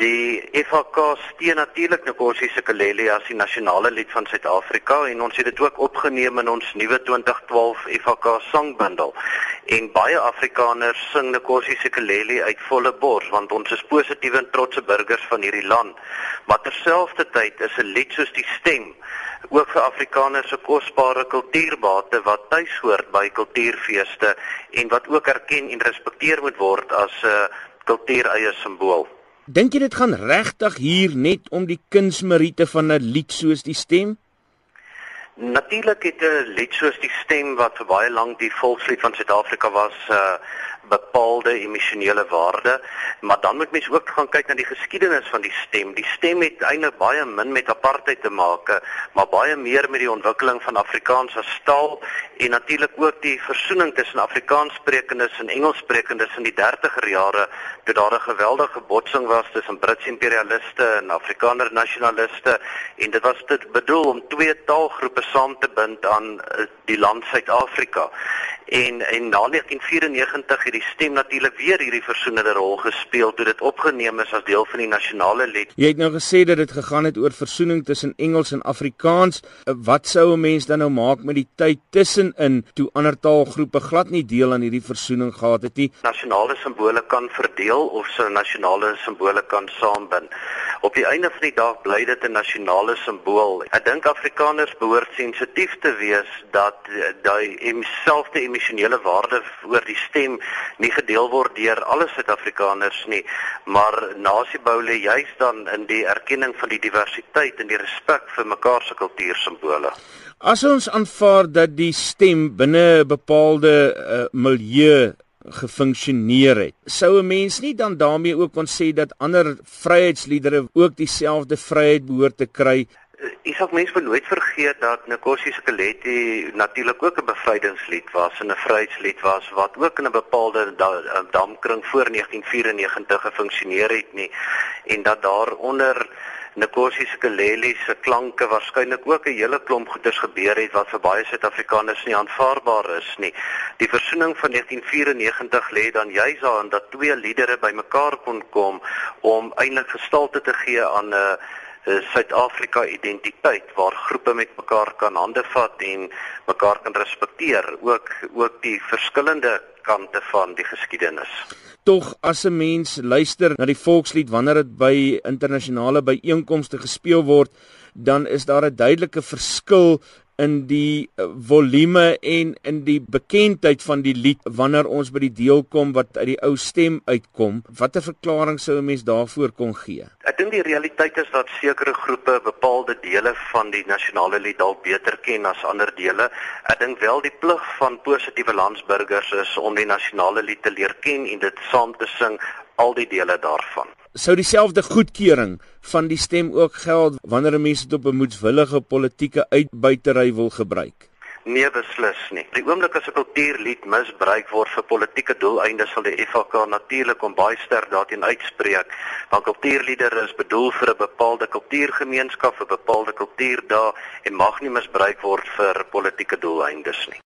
Die FHK steun natuurlik Nkosi Sikeleli as die nasionale lied van Suid-Afrika en ons het dit ook opgeneem in ons nuwe 2012 FHK songbundel. En baie Afrikaners sing Nkosi Sikeleli uit volle bors want ons is positiewe en trotse burgers van hierdie land. Maar terselfdertyd is 'n lied soos die stem ook vir Afrikaners se kosbare kultuurbate wat tuis hoort by kultuurfeeste en wat ook erken en respekteer moet word as 'n uh, kultuureie simbool. Dink jy dit gaan regtig hier net om die kunsmeriete van 'n lied soos die stem? Natuurlik het 'n lied soos die stem wat vir baie lank die volkslied van Suid-Afrika was, uh bepaalde emosionele waarde, maar dan moet mens ook gaan kyk na die geskiedenis van die stem. Die stem het eintlik baie min met apartheid te maak, maar baie meer met die ontwikkeling van Afrikaans as taal en natuurlik ook die versoening tussen Afrikaanssprekendes en Engelssprekendes in die 30er jare toe daar 'n geweldige botsing was tussen Britse imperialiste en Afrikaner nasionaliste en dit was dit bedoel om twee taalgroepe saam te bind aan eh, die land Suid-Afrika. En en na 1994 het die stem natuurlik weer hierdie versoenende rol gespeel toe dit opgeneem is as deel van die nasionale lied. Jy het nou gesê dat dit gegaan het oor versoening tussen Engels en Afrikaans. Eh, wat sou 'n mens dan nou maak met die tyd tussenin toe ander taalgroepe glad nie deel aan hierdie versoening gehad het nie? Nasionale simbole kan verdeel of sou nasionale simbole kan saambind. Op die einde van die dag bly dit 'n nasionale simbool. Ek dink Afrikaners behoort sensitief te wees dat daai selfde emosionele waarde oor die stem nie gedeel word deur alle Suid-Afrikaners nie, maar nasiebou lê juis dan in die erkenning van die diversiteit en die respek vir mekaar se kultuursimbole. As ons aanvaar dat die stem binne 'n bepaalde uh, milieu gefunksioneer het. Sou 'n mens nie dan daarmee ook kon sê dat ander vryheidsliedere ook dieselfde vryheid behoort te kry? Ek sal moet nooit vergeet dat Nkosi Sikeleti natuurlik ook 'n bevrydingslied was en 'n vryheidslied was wat ook in 'n bepaalde damkring voor 1994 gefunksioneer het nie en dat daaronder Nkosi Sikeleli se klanke waarskynlik ook 'n hele klomp goeders gebeur het wat vir baie Suid-Afrikaners nie aanvaarbaar is nie. Die versoening van 1994 lê dan juis daarin dat twee liedere bymekaar kon kom om eintlik gestalte te gee aan 'n uh, Suid-Afrika identiteit waar groepe met mekaar kan hande vat en mekaar kan respekteer, ook ook die verskillende kante van die geskiedenis. Tog as 'n mens luister na die volkslied wanneer dit by internasionale byeenkomste gespeel word, dan is daar 'n duidelike verskil in die eh, volume en in die bekendheid van die lied wanneer ons by die deel kom wat uit die ou stem uitkom. Watter verklaring sou 'n mens daarvoor kon gee? Ek dink die realiteit is dat sekere groepe bepaalde dele van die nasionale lied dalk beter ken as ander dele. Ek dink wel die plig van positiewe landsburgers is om die nasionale lied te leer ken en dit saam te sing al die dele daarvan sou dieselfde goedkeuring van die stem ook geld wanneer mense dit op 'n moedswillige politieke uitbuitery wil gebruik? Nee, beslis nie. Die oomblik as 'n kultuurlied misbruik word vir politieke doeleindes sal die FHK natuurlik om baie sterk daarteen uitspreek. Want kultuurliedere is bedoel vir 'n bepaalde kultuurgemeenskap, vir bepaalde kultuurdae en mag nie misbruik word vir politieke doeleindes nie.